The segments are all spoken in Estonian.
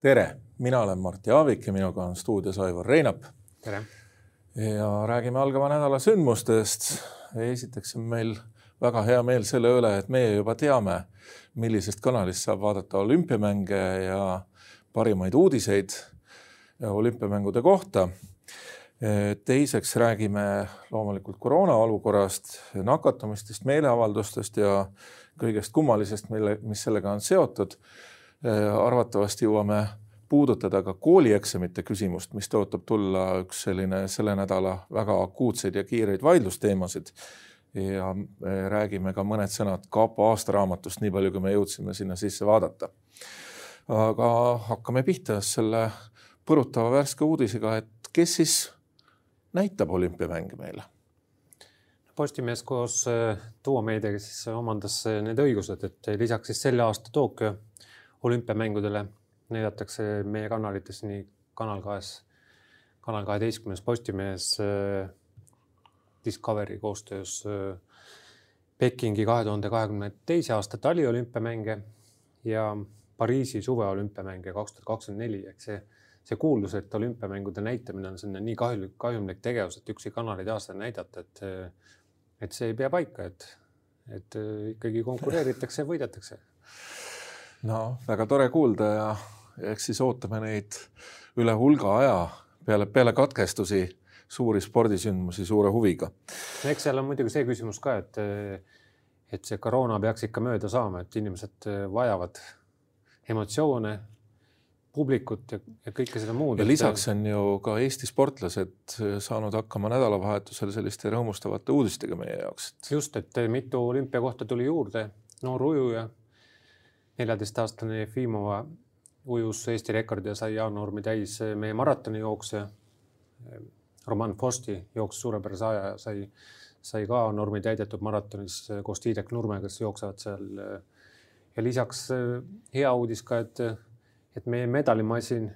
tere, mina olen Mart Jaavik ja minuga on stuudios Aivar Reinap. tere! ja räägime algava nädala sündmustest. esiteks on meil väga hea meel selle üle, et meie juba teame, millisest kanalist saab vaadata olümpiamänge ja parimaid uudiseid olümpiamängude kohta. Teiseks räägime loomulikult koroona olukorrast, nakatumistest, meeleavaldustest ja kõigest kummalisest, mille, mis sellega on seotud. arvatavasti jõuame puudutada ka koolieksamite küsimust, mis tõotab tulla üks selline selle nädala väga akuutseid ja kiireid vaidlusteemasid. ja räägime ka mõned sõnad kapo aastaraamatust, nii palju, kui me jõudsime sinna sisse vaadata. aga hakkame pihta selle põrutava värske uudisega, et kes siis näitab olümpiamänge meile? Postimees koos Duo Meediaga siis omandas need õigused, et lisaks siis selle aasta Tokyo olümpiamängudele näidatakse meie kanalites nii Kanal kahes, Kanal kaheteistkümnes Postimees äh,, Discovery koostöös äh, Pekingi kahe tuhande kahekümne teise aasta taliolümpiamänge ja Pariisi suveolümpiamänge kaks tuhat kakskümmend neli ehk see, see kuuldus, et olümpiamängude näitamine on selline nii kahjulik, kahjumlik tegevus, et ükski kanal ei taha seda näidata, et, et see ei pea paika, et, et ikkagi konkureeritakse ja võidetakse. no väga tore kuulda ja eks siis ootame neid üle hulga aja peale, peale katkestusi suuri spordisündmusi suure huviga. eks seal on muidugi see küsimus ka, et, et see koroona peaks ikka mööda saama, et inimesed vajavad emotsioone, publikut ja, ja kõike seda muud. ja lisaks on ju ka Eesti sportlased saanud hakkama nädalavahetusel selliste rõõmustavate uudistega meie jaoks. just, et mitu olümpiakohta tuli juurde, noor ujuja, neljateistaastane Jefimova ujus Eesti rekordi ja sai jaanuarmi täis meie maratonijooksja. Roman Fosti jooksis suurepärase aja ja sai, sai ka normi täidetud maratonis koos Tiidek Nurmega, kes jooksevad seal. ja lisaks hea uudis ka, et, et meie medalimasin,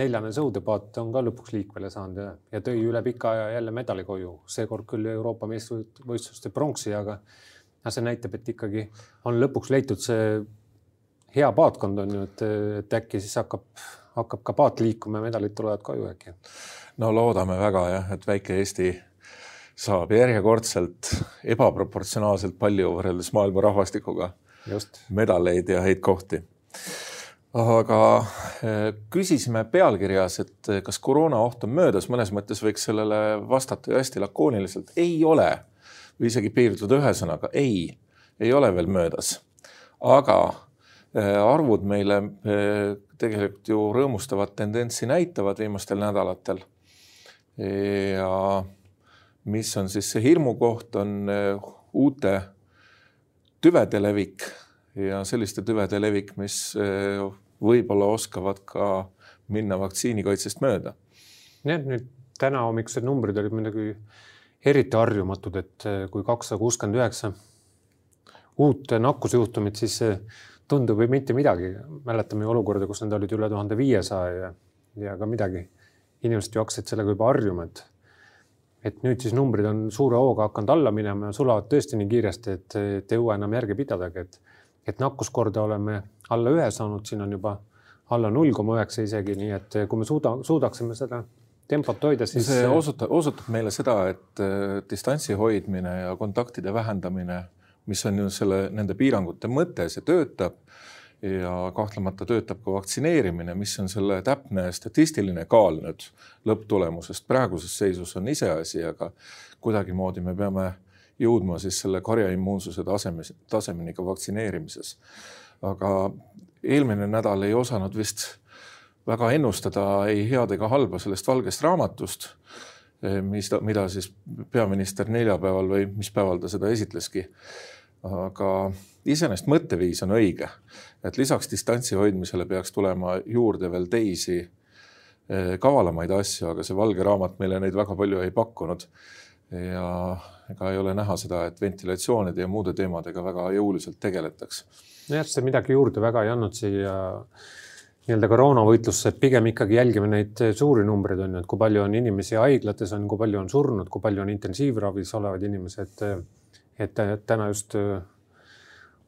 neljane sõudepaat on ka lõpuks liikvele saanud ja, ja tõi üle pika aja jälle medali koju, seekord küll Euroopa meistrivõistluste pronksi, aga see näitab, et ikkagi on lõpuks leitud see hea paatkond on ju, et, et äkki siis hakkab, hakkab ka paat liikuma ja medalid tulevad koju äkki. no loodame väga jah, et väike Eesti saab järjekordselt ebaproportsionaalselt palju võrreldes maailma rahvastikuga Just. medaleid ja häid kohti. Aga eh, küsisime pealkirjas, et eh, kas koroona oht on möödas, mõnes mõttes võiks sellele vastata ju hästi lakooniliselt, ei ole või isegi piirduda ühe sõnaga, ei, ei ole veel möödas. aga Äh, arvud meile tegelikult ju rõõmustavat tendentsi näitavad viimastel nädalatel. ja mis on siis see hirmukoht, on uute tüvede levik ja selliste tüvede levik, mis võib-olla oskavad ka minna vaktsiinikaitsest mööda. jah, nüüd täna hommikused numbrid olid muidugi eriti harjumatud, et kui kakssada kuuskümmend üheksa uut nakkusjuhtumit, siis tundub või mitte midagi. mäletame ju olukorda, kus need olid üle tuhande viiesaja ja, ja ka midagi. inimesed ju hakkasid sellega juba harjuma, et, et nüüd siis numbrid on suure hooga hakanud alla minema ja sulavad tõesti nii kiiresti, et, et ei jõua enam järge pidadagi, et, et nakkuskorda oleme alla ühe saanud, siin on juba alla null koma üheksa isegi, nii et kui me suuda, suudaksime seda tempot hoida, siis. see osutab, osutab meile seda, et distantsi hoidmine ja kontaktide vähendamine mis on ju selle, nende piirangute mõte, see töötab ja kahtlemata töötab ka vaktsineerimine, mis on selle täpne statistiline kaal nüüd lõpptulemusest praeguses seisus on iseasi, aga kuidagimoodi me peame jõudma siis selle karjaimmuunsuse taseme, tasemeni ka vaktsineerimises. aga eelmine nädal ei osanud vist väga ennustada ei head ega halba sellest valgest raamatust, mis, mida siis peaminister neljapäeval või mis päeval ta seda esitleski aga iseenesest mõtteviis on õige, et lisaks distantsi hoidmisele peaks tulema juurde veel teisi eh, kavalamaid asju, aga see valge raamat meile neid väga palju ei pakkunud. Ja ega ei ole näha seda, et ventilatsioonide ja muude teemadega väga jõuliselt tegeletaks. nojah, see midagi juurde väga ei andnud siia nii-öelda koroonavõitlusse, et pigem ikkagi jälgime neid suuri numbreid on ju, et kui palju on inimesi haiglates on, kui palju on surnud, kui palju on intensiivravis olevaid inimesi, et et täna just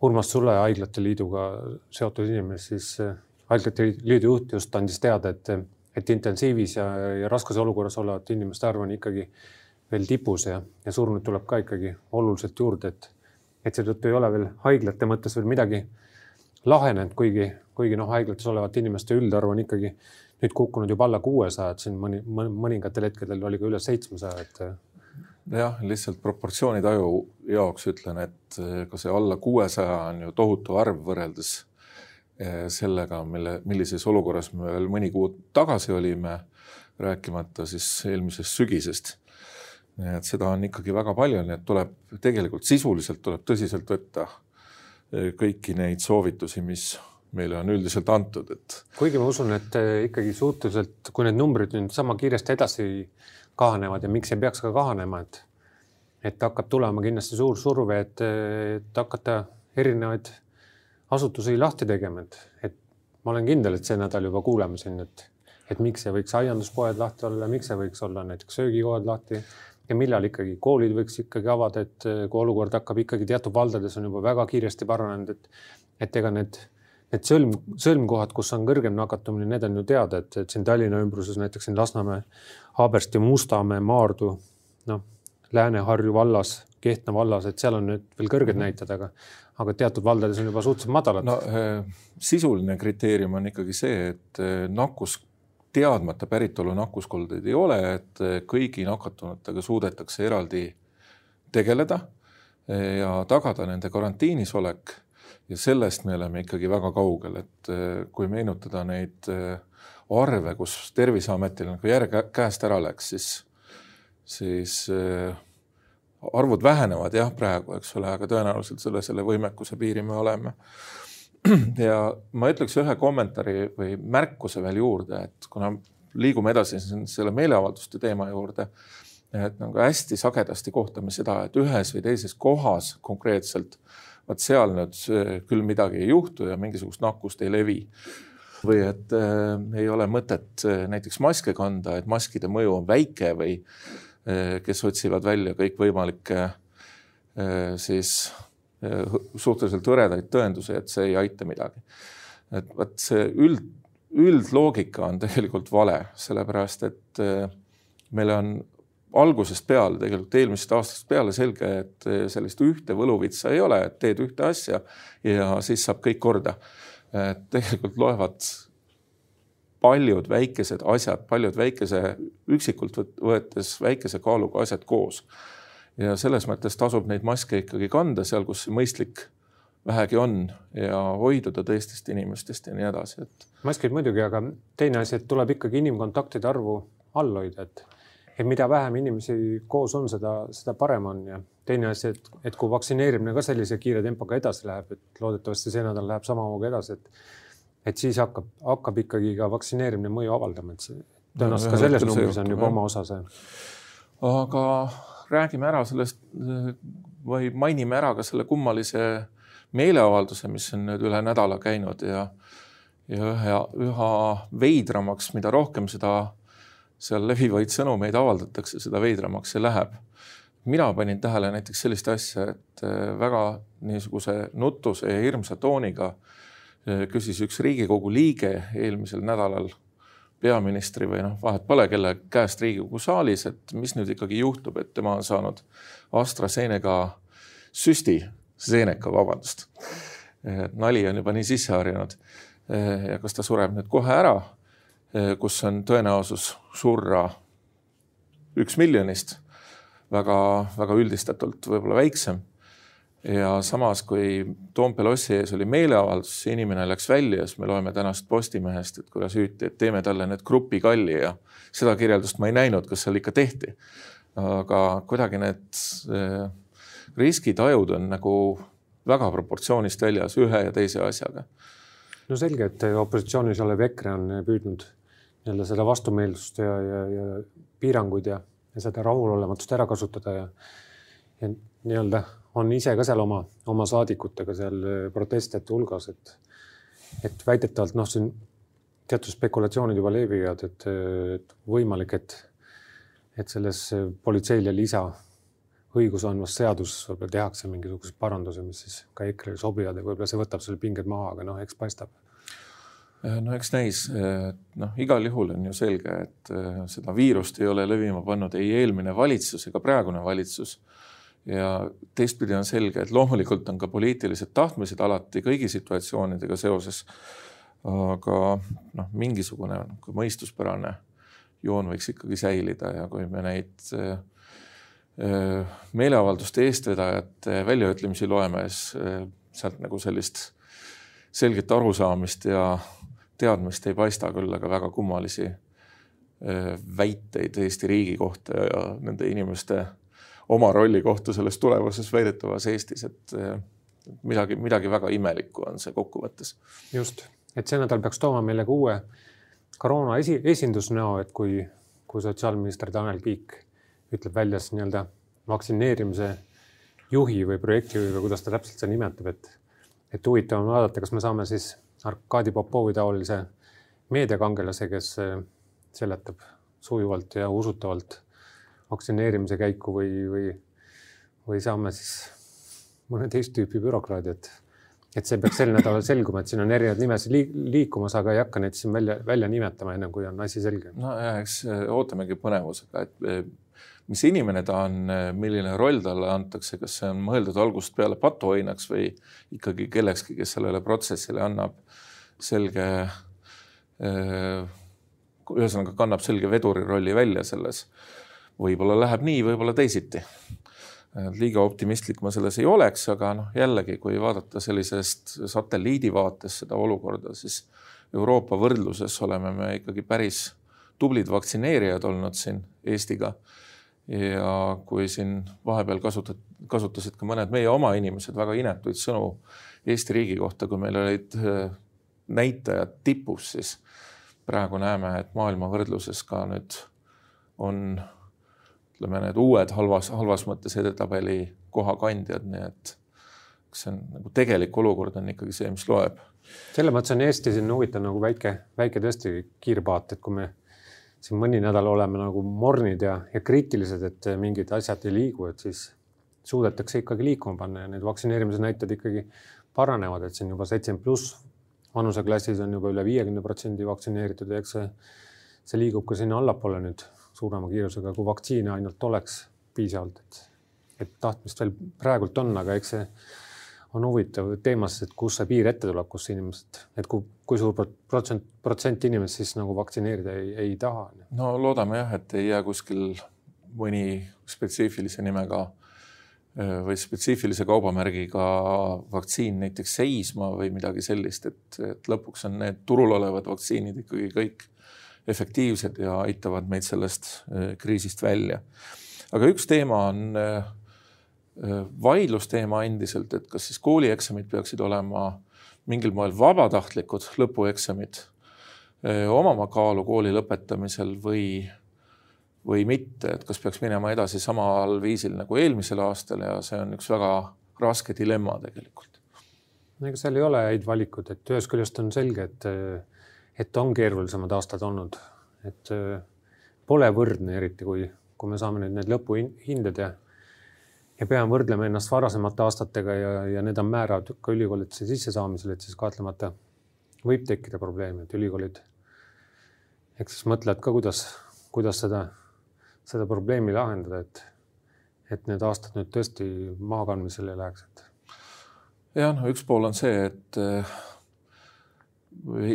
Urmas Sule Haiglate Liiduga seotud inimene, siis Haiglate Liidu juht just andis teada, et, et intensiivis ja, ja raskes olukorras olevate inimeste arv on ikkagi veel tipus ja, ja surnuid tuleb ka ikkagi oluliselt juurde, et, et seetõttu ei ole veel haiglate mõttes veel midagi lahenenud, kuigi, kuigi noh, haiglates olevate inimeste üldarv on ikkagi nüüd kukkunud juba alla kuuesaja, et siin mõni, mõningatel hetkedel oli ka üle seitsmesaja, et. jah, lihtsalt proportsioonitaju jaoks ütlen, et ka see alla kuuesaja on ju tohutu arv võrreldes Eh, sellega, mille, millises olukorras me veel mõni kuu tagasi olime, rääkimata siis eelmisest sügisest. Et seda on ikkagi väga palju, nii et tuleb tegelikult sisuliselt tuleb tõsiselt võtta eh, kõiki neid soovitusi, mis meile on üldiselt antud, et. kuigi ma usun, et eh, ikkagi suhteliselt, kui need numbrid nüüd sama kiiresti edasi kahanevad ja miks ei peaks ka kahanema, et, et hakkab tulema kindlasti suur surve, et, et hakata erinevaid asutusi lahti tegema, et, et ma olen kindel, et see nädal juba kuuleme siin, et, et miks ei võiks aianduspoed lahti olla, miks ei võiks olla näiteks söögikohad lahti ja millal ikkagi koolid võiks ikkagi avada, et kui olukord hakkab ikkagi teatud valdades on juba väga kiiresti paranenud, et, et ega need, need sõlm, sõlmkohad, kus on kõrgem nakatumine, need on ju teada, et, et siin Tallinna ümbruses näiteks siin Lasnamäe, Haabersti, Mustamäe, Maardu, noh, Lääne-Harju vallas, Kehtna vallas, et seal on nüüd veel kõrged mhm. näitajad, aga aga teatud valdades on juba suhteliselt madalad. no eh, sisuline kriteerium on ikkagi see, et eh, nakkus, teadmata päritolu nakkuskoldeid ei ole, et eh, kõigi nakatunutega suudetakse eraldi tegeleda ja tagada nende karantiinis olek. ja sellest me oleme ikkagi väga kaugel, et kui meenutada neid arve, kus Terviseametil nagu järg käest ära läks, siis, siis arvud vähenevad jah, praegu, eks ole, aga tõenäoliselt selle, selle võimekuse piiri me oleme. Ja ma ütleks ühe kommentaari või märkuse veel juurde, et kuna liigume edasi selle meeleavalduste teema juurde, et nagu hästi sagedasti kohtame seda, et ühes või teises kohas konkreetselt, vot seal nüüd küll midagi ei juhtu ja mingisugust nakkust ei levi. Või et äh, ei ole mõtet äh, näiteks maske kanda, et maskide mõju on väike või Eh, kes otsivad välja kõikvõimalikke eh, siis suhteliselt hõredaid tõendusi, et see ei aita midagi. et vot see üld, üldloogika on tegelikult vale, sellepärast et meile on algusest peale, tegelikult eelmisest aastast peale selge, et sellist ühte võluvitsa ei ole, et teed ühte asja ja siis saab kõik korda. tegelikult loevad paljud väikesed asjad, paljud väikese, üksikult võetes väikese kaaluga asjad koos. Ja selles mõttes tasub neid maske ikkagi kanda seal, kus see mõistlik vähegi on ja hoiduda teistest inimestest ja nii edasi, et. maskid muidugi, aga teine asi, et tuleb ikkagi inimkontaktide arvu all hoida, et, et mida vähem inimesi koos on, seda, seda parem on ja teine asi, et, et kui vaktsineerimine ka sellise kiire tempoga edasi läheb, et loodetavasti see nädal läheb samamoodi edasi, et et siis hakkab, hakkab ikkagi ka vaktsineerimine mõju avaldama, et see tõenäoliselt ka selles numbris on juba oma osa see. aga räägime ära sellest või mainime ära ka selle kummalise meeleavalduse, mis on nüüd üle nädala käinud ja, ja üha, üha veidramaks, mida rohkem seda seal levivaid sõnumeid avaldatakse, seda veidramaks see läheb. mina panin tähele näiteks sellist asja, et väga niisuguse nutuse ja hirmsa tooniga äh, Äh, küsis üks Riigikogu liige eelmisel nädalal peaministri või noh, vahet pole, kelle käest Riigikogu saalis, et mis nüüd ikkagi juhtub, et tema on saanud AstraZeneca süsti, Zeneca, vabandust. nali on juba nii sisse harjunud. Ja kas ta sureb nüüd kohe ära, kus on tõenäosus surra üks miljonist väga-väga üldistatult võib-olla väiksem ja samas, kui Toompea lossi ees oli meeleavaldus, inimene läks välja, siis me loeme tänast Postimehest, et kuidas hüüti, et teeme talle nüüd grupikalli ja seda kirjeldust ma ei näinud, kas seal ikka tehti. aga kuidagi need riskitajud on nagu väga proportsioonist väljas ühe ja teise asjaga. no selge, et opositsioonis olev EKRE on püüdnud nii-öelda seda vastumeelsust ja, ja, ja piiranguid ja, ja seda rahulolematust ära kasutada ja, ja nii-öelda on ise ka seal oma, oma saadikutega seal äh, protestijate hulgas, et, et väidetavalt noh, siin teatud spekulatsioonid juba levivad, et, et võimalik, et, et selles politseile lisa õiguse andvas seaduses võib-olla tehakse mingisuguseid parandusi, mis siis ka EKRE-le sobivad ja võib-olla see võtab selle pinged maha, aga noh, eks paistab. no eks näis, noh, igal juhul on ju selge, et seda viirust ei ole levima pannud ei eelmine valitsus ega praegune valitsus. Ja teistpidi on selge, et loomulikult on ka poliitilised tahtmised alati kõigi situatsioonidega seoses. aga noh, mingisugune mõistuspärane joon võiks ikkagi säilida ja kui me neid meeleavalduste eestvedajate väljaütlemisi loeme, siis sealt nagu sellist selget arusaamist ja teadmist ei paista küll, aga väga kummalisi väiteid Eesti riigi kohta ja nende inimeste oma rolli kohta selles tulevases väidetavas Eestis, et midagi, midagi väga imelikku on see kokkuvõttes. just, et see nädal peaks tooma meile ka uue koroona esi, esindusnäo, et kui, kui sotsiaalminister Tanel Kiik ütleb välja siis nii-öelda vaktsineerimise juhi või projektijuhi või kuidas ta täpselt seda nimetab, et, et huvitav on vaadata, kas me saame siis Arkadi Popovi taolise meediakangelase, kes eh, seletab sujuvalt ja usutavalt vaktsineerimise käiku või, või, või saame siis mõne teist tüüpi bürokraadi, et see peaks sel nädalal selguma, et siin on erinevaid nimesid liikumas, aga ei hakka neid siin välja, välja nimetama, enne kui on asi selge. no ja eks äh, ootamegi põnevusega, et äh, mis inimene ta on, äh, milline roll talle antakse, kas see on mõeldud algusest peale patuoinaks või ikkagi kellekski, kes sellele protsessile annab selge, ühesõnaga kannab selge veduri rolli välja selles. Võib-olla läheb nii, võib-olla teisiti liiga optimistlik ma selles ei oleks, aga noh, jällegi, kui vaadata sellisest satelliidi vaates seda olukorda, siis Euroopa võrdluses oleme me ikkagi päris tublid vaktsineerijad olnud siin Eestiga. ja kui siin vahepeal kasutad, kasutasid ka mõned meie oma inimesed väga inetuid sõnu Eesti riigi kohta, kui meil olid äh, näitajad tipus, siis praegu näeme, et maailma võrdluses ka nüüd on ütleme, need uued halvas, halvas mõttes edetabeli kohakandjad, nii et see on nagu tegelik olukord on ikkagi see, mis loeb. selles mõttes on Eesti siin huvitav nagu väike, väike tõesti kiirpaat, et kui me siin mõni nädal oleme nagu mornid ja, ja kriitilised, et mingid asjad ei liigu, et siis suudetakse ikkagi liikuma panna ja need vaktsineerimise näitajad ikkagi paranevad, et siin juba seitsekümmend pluss vanuseklassis on juba üle viiekümne protsendi vaktsineeritud ja eks see, see liigub ka sinna allapoole nüüd suurema kiirusega, kui vaktsiine ainult oleks piisavalt, et, et tahtmist veel praegult on, aga eks see on huvitav teemas, et kus see piir ette tuleb, kus inimesed, et kui, kui suur protsent, protsent inimest siis nagu vaktsineerida ei, ei taha. no loodame jah, et ei jää kuskil mõni spetsiifilise nimega või spetsiifilise kaubamärgiga vaktsiin näiteks seisma või midagi sellist, et, et lõpuks on need turul olevad vaktsiinid ikkagi kõik efektiivsed ja aitavad meid sellest äh, kriisist välja. aga üks teema on äh, äh, vaidlusteema endiselt, et kas siis koolieksamid peaksid olema mingil moel vabatahtlikud lõpueksamid, omama kaalu kooli lõpetamisel või, või mitte, et kas peaks minema edasi samal viisil nagu eelmisel aastal ja see on üks väga raske dilemma tegelikult. ega seal ei ole häid valikuid, et ühest küljest on selge, et et on keerulisemad aastad olnud, et äh, pole võrdne, eriti kui, kui me saame nüüd need lõpuhinded ja ja peame võrdlema ennast varasemate aastatega ja, ja need on määravad ka ülikoolidesse sissesaamisel, et siis kahtlemata võib tekkida probleeme, et ülikoolid eks siis mõtlevad ka, kuidas, kuidas seda, seda probleemi lahendada, et, et need aastad nüüd tõesti maakandmisele läheks, et. jah, no üks pool on see, et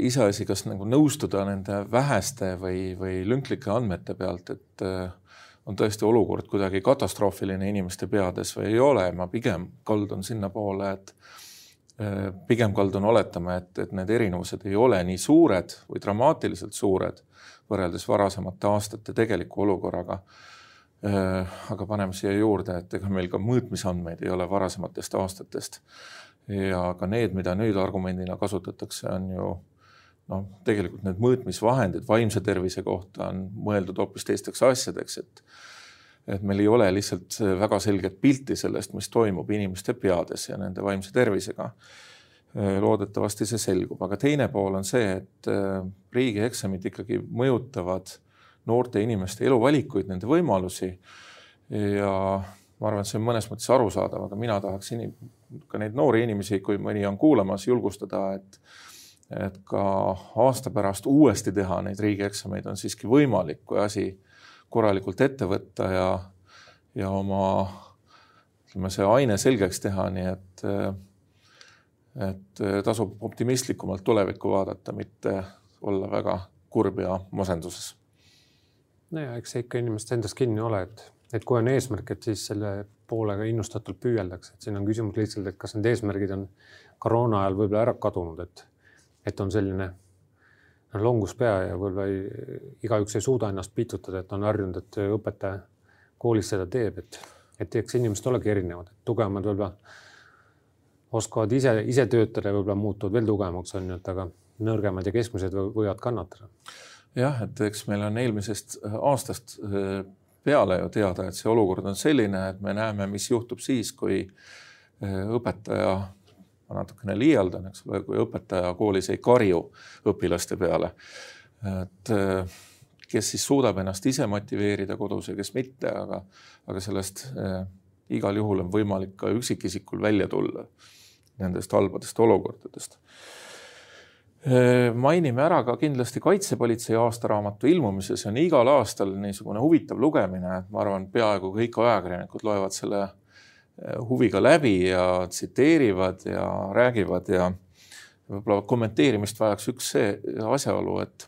iseasi, kas nagu nõustuda nende väheste või, või lünklike andmete pealt, et äh, on tõesti olukord kuidagi katastroofiline inimeste peades või ei ole, ma pigem kaldun sinnapoole, et äh, pigem kaldun oletama, et, et need erinevused ei ole nii suured või dramaatiliselt suured võrreldes varasemate aastate tegeliku olukorraga. Äh, aga paneme siia juurde, et ega meil ka mõõtmisandmeid ei ole varasematest aastatest ja ka need, mida nüüd argumendina kasutatakse, on ju noh, tegelikult need mõõtmisvahendid vaimse tervise kohta on mõeldud hoopis teisteks asjadeks, et et meil ei ole lihtsalt väga selget pilti sellest, mis toimub inimeste peades ja nende vaimse tervisega. loodetavasti see selgub, aga teine pool on see, et äh, riigieksamid ikkagi mõjutavad noorte inimeste eluvalikuid, nende võimalusi ja ma arvan, et see on mõnes mõttes arusaadav, aga mina tahaks inim, ka neid noori inimesi, kui mõni on kuulamas, julgustada, et et ka aasta pärast uuesti teha neid riigieksameid on siiski võimalik, kui asi korralikult ette võtta ja, ja oma ütleme, see aine selgeks teha, nii et et tasub optimistlikumalt tulevikku vaadata, mitte olla väga kurb ja masenduses. no ja eks see ikka inimeste endast kinni ole, et, et kui on eesmärk, et siis selle poolega innustatult püüeldakse, et siin on küsimus lihtsalt, et kas need eesmärgid on koroona ajal võib-olla ära kadunud, et, et on selline no, longuspea ja võib-olla igaüks ei suuda ennast pitutada, et on harjunud, et õpetaja koolis seda teeb, et, et eks inimesed olegi erinevad, tugevamad võib-olla oskavad ise, ise töötada ja võib-olla muutuvad veel tugevamaks, on ju, et aga nõrgemad ja keskmised võivad kannatada. jah, et eks meil on eelmisest aastast äh, peale ju teada, et see olukord on selline, et me näeme, mis juhtub siis, kui äh, õpetaja, ma natukene liialdan, eks ole, kui õpetaja koolis ei karju õpilaste peale. et kes siis suudab ennast ise motiveerida kodus ja kes mitte, aga, aga sellest igal juhul on võimalik ka üksikisikul välja tulla nendest halbadest olukordadest. Mainime ära ka kindlasti Kaitsepolitsei aastaraamatu ilmumise, see on igal aastal niisugune huvitav lugemine, et ma arvan, peaaegu kõik ajakirjanikud loevad selle huviga läbi ja tsiteerivad ja räägivad ja võib-olla kommenteerimist vajaks üks see asjaolu, et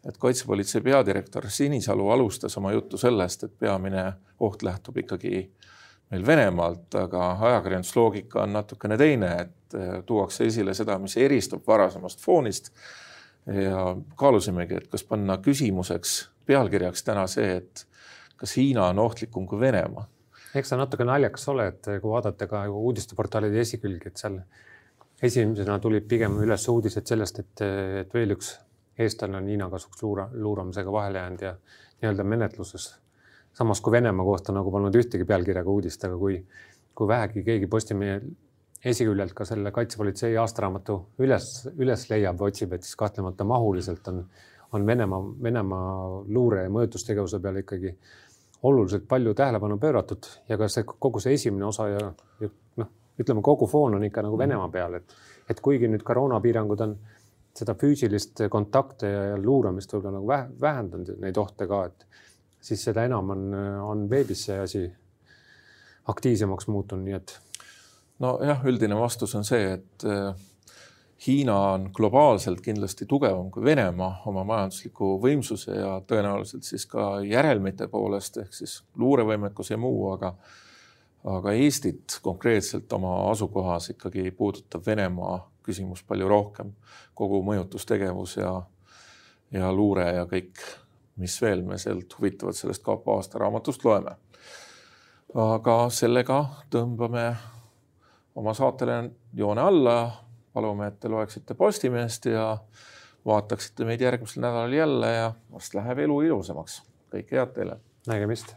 et kaitsepolitsei peadirektor Sinisalu alustas oma juttu sellest, et peamine oht lähtub ikkagi meil Venemaalt, aga ajakirjandusloogika on natukene teine, et eh, tuuakse esile seda, mis eristub varasemast foonist. ja kaalusimegi, et kas panna küsimuseks, pealkirjaks täna see, et kas Hiina on ohtlikum kui Venemaa. eks ta natuke naljakas ole, et kui vaadata ka uudisteportaalide esikülgi, et seal esimesena tulid pigem üles uudised sellest, et, et veel üks eestlane on Hiina kasuks luura, luuramisega vahele jäänud ja nii-öelda menetluses samas kui Venemaa kohta nagu polnud ühtegi pealkirjaga uudist, aga kui, kui vähegi keegi Postimehe esiküljelt ka selle kaitsepolitsei aastaraamatu üles, üles leiab või otsib, et siis kahtlemata mahuliselt on, on Venemaa, Venemaa luure ja mõjutustegevuse peale ikkagi oluliselt palju tähelepanu pööratud ja ka see kogu see esimene osa ja, ja noh, ütleme kogu foon on ikka nagu Venemaa peal, et, et kuigi nüüd koroonapiirangud on seda füüsilist kontakte ja, ja luuramist võib-olla nagu vähendanud neid ohte ka, et siis seda enam on, on veebis see asi aktiivsemaks muutunud, nii et. nojah, üldine vastus on see, et äh, Hiina on globaalselt kindlasti tugevam kui Venemaa oma majandusliku võimsuse ja tõenäoliselt siis ka järelmite poolest ehk siis luurevõimekus ja muu, aga aga Eestit konkreetselt oma asukohas ikkagi puudutab Venemaa küsimus palju rohkem, kogu mõjutustegevus ja ja luure ja kõik mis veel me sealt huvitavat sellest kapo aastaraamatust loeme. aga sellega tõmbame oma saatele joone alla. palume, et te loeksite Postimehest ja vaataksite meid järgmisel nädalal jälle ja vast läheb elu ilusamaks. kõike head teile. nägemist.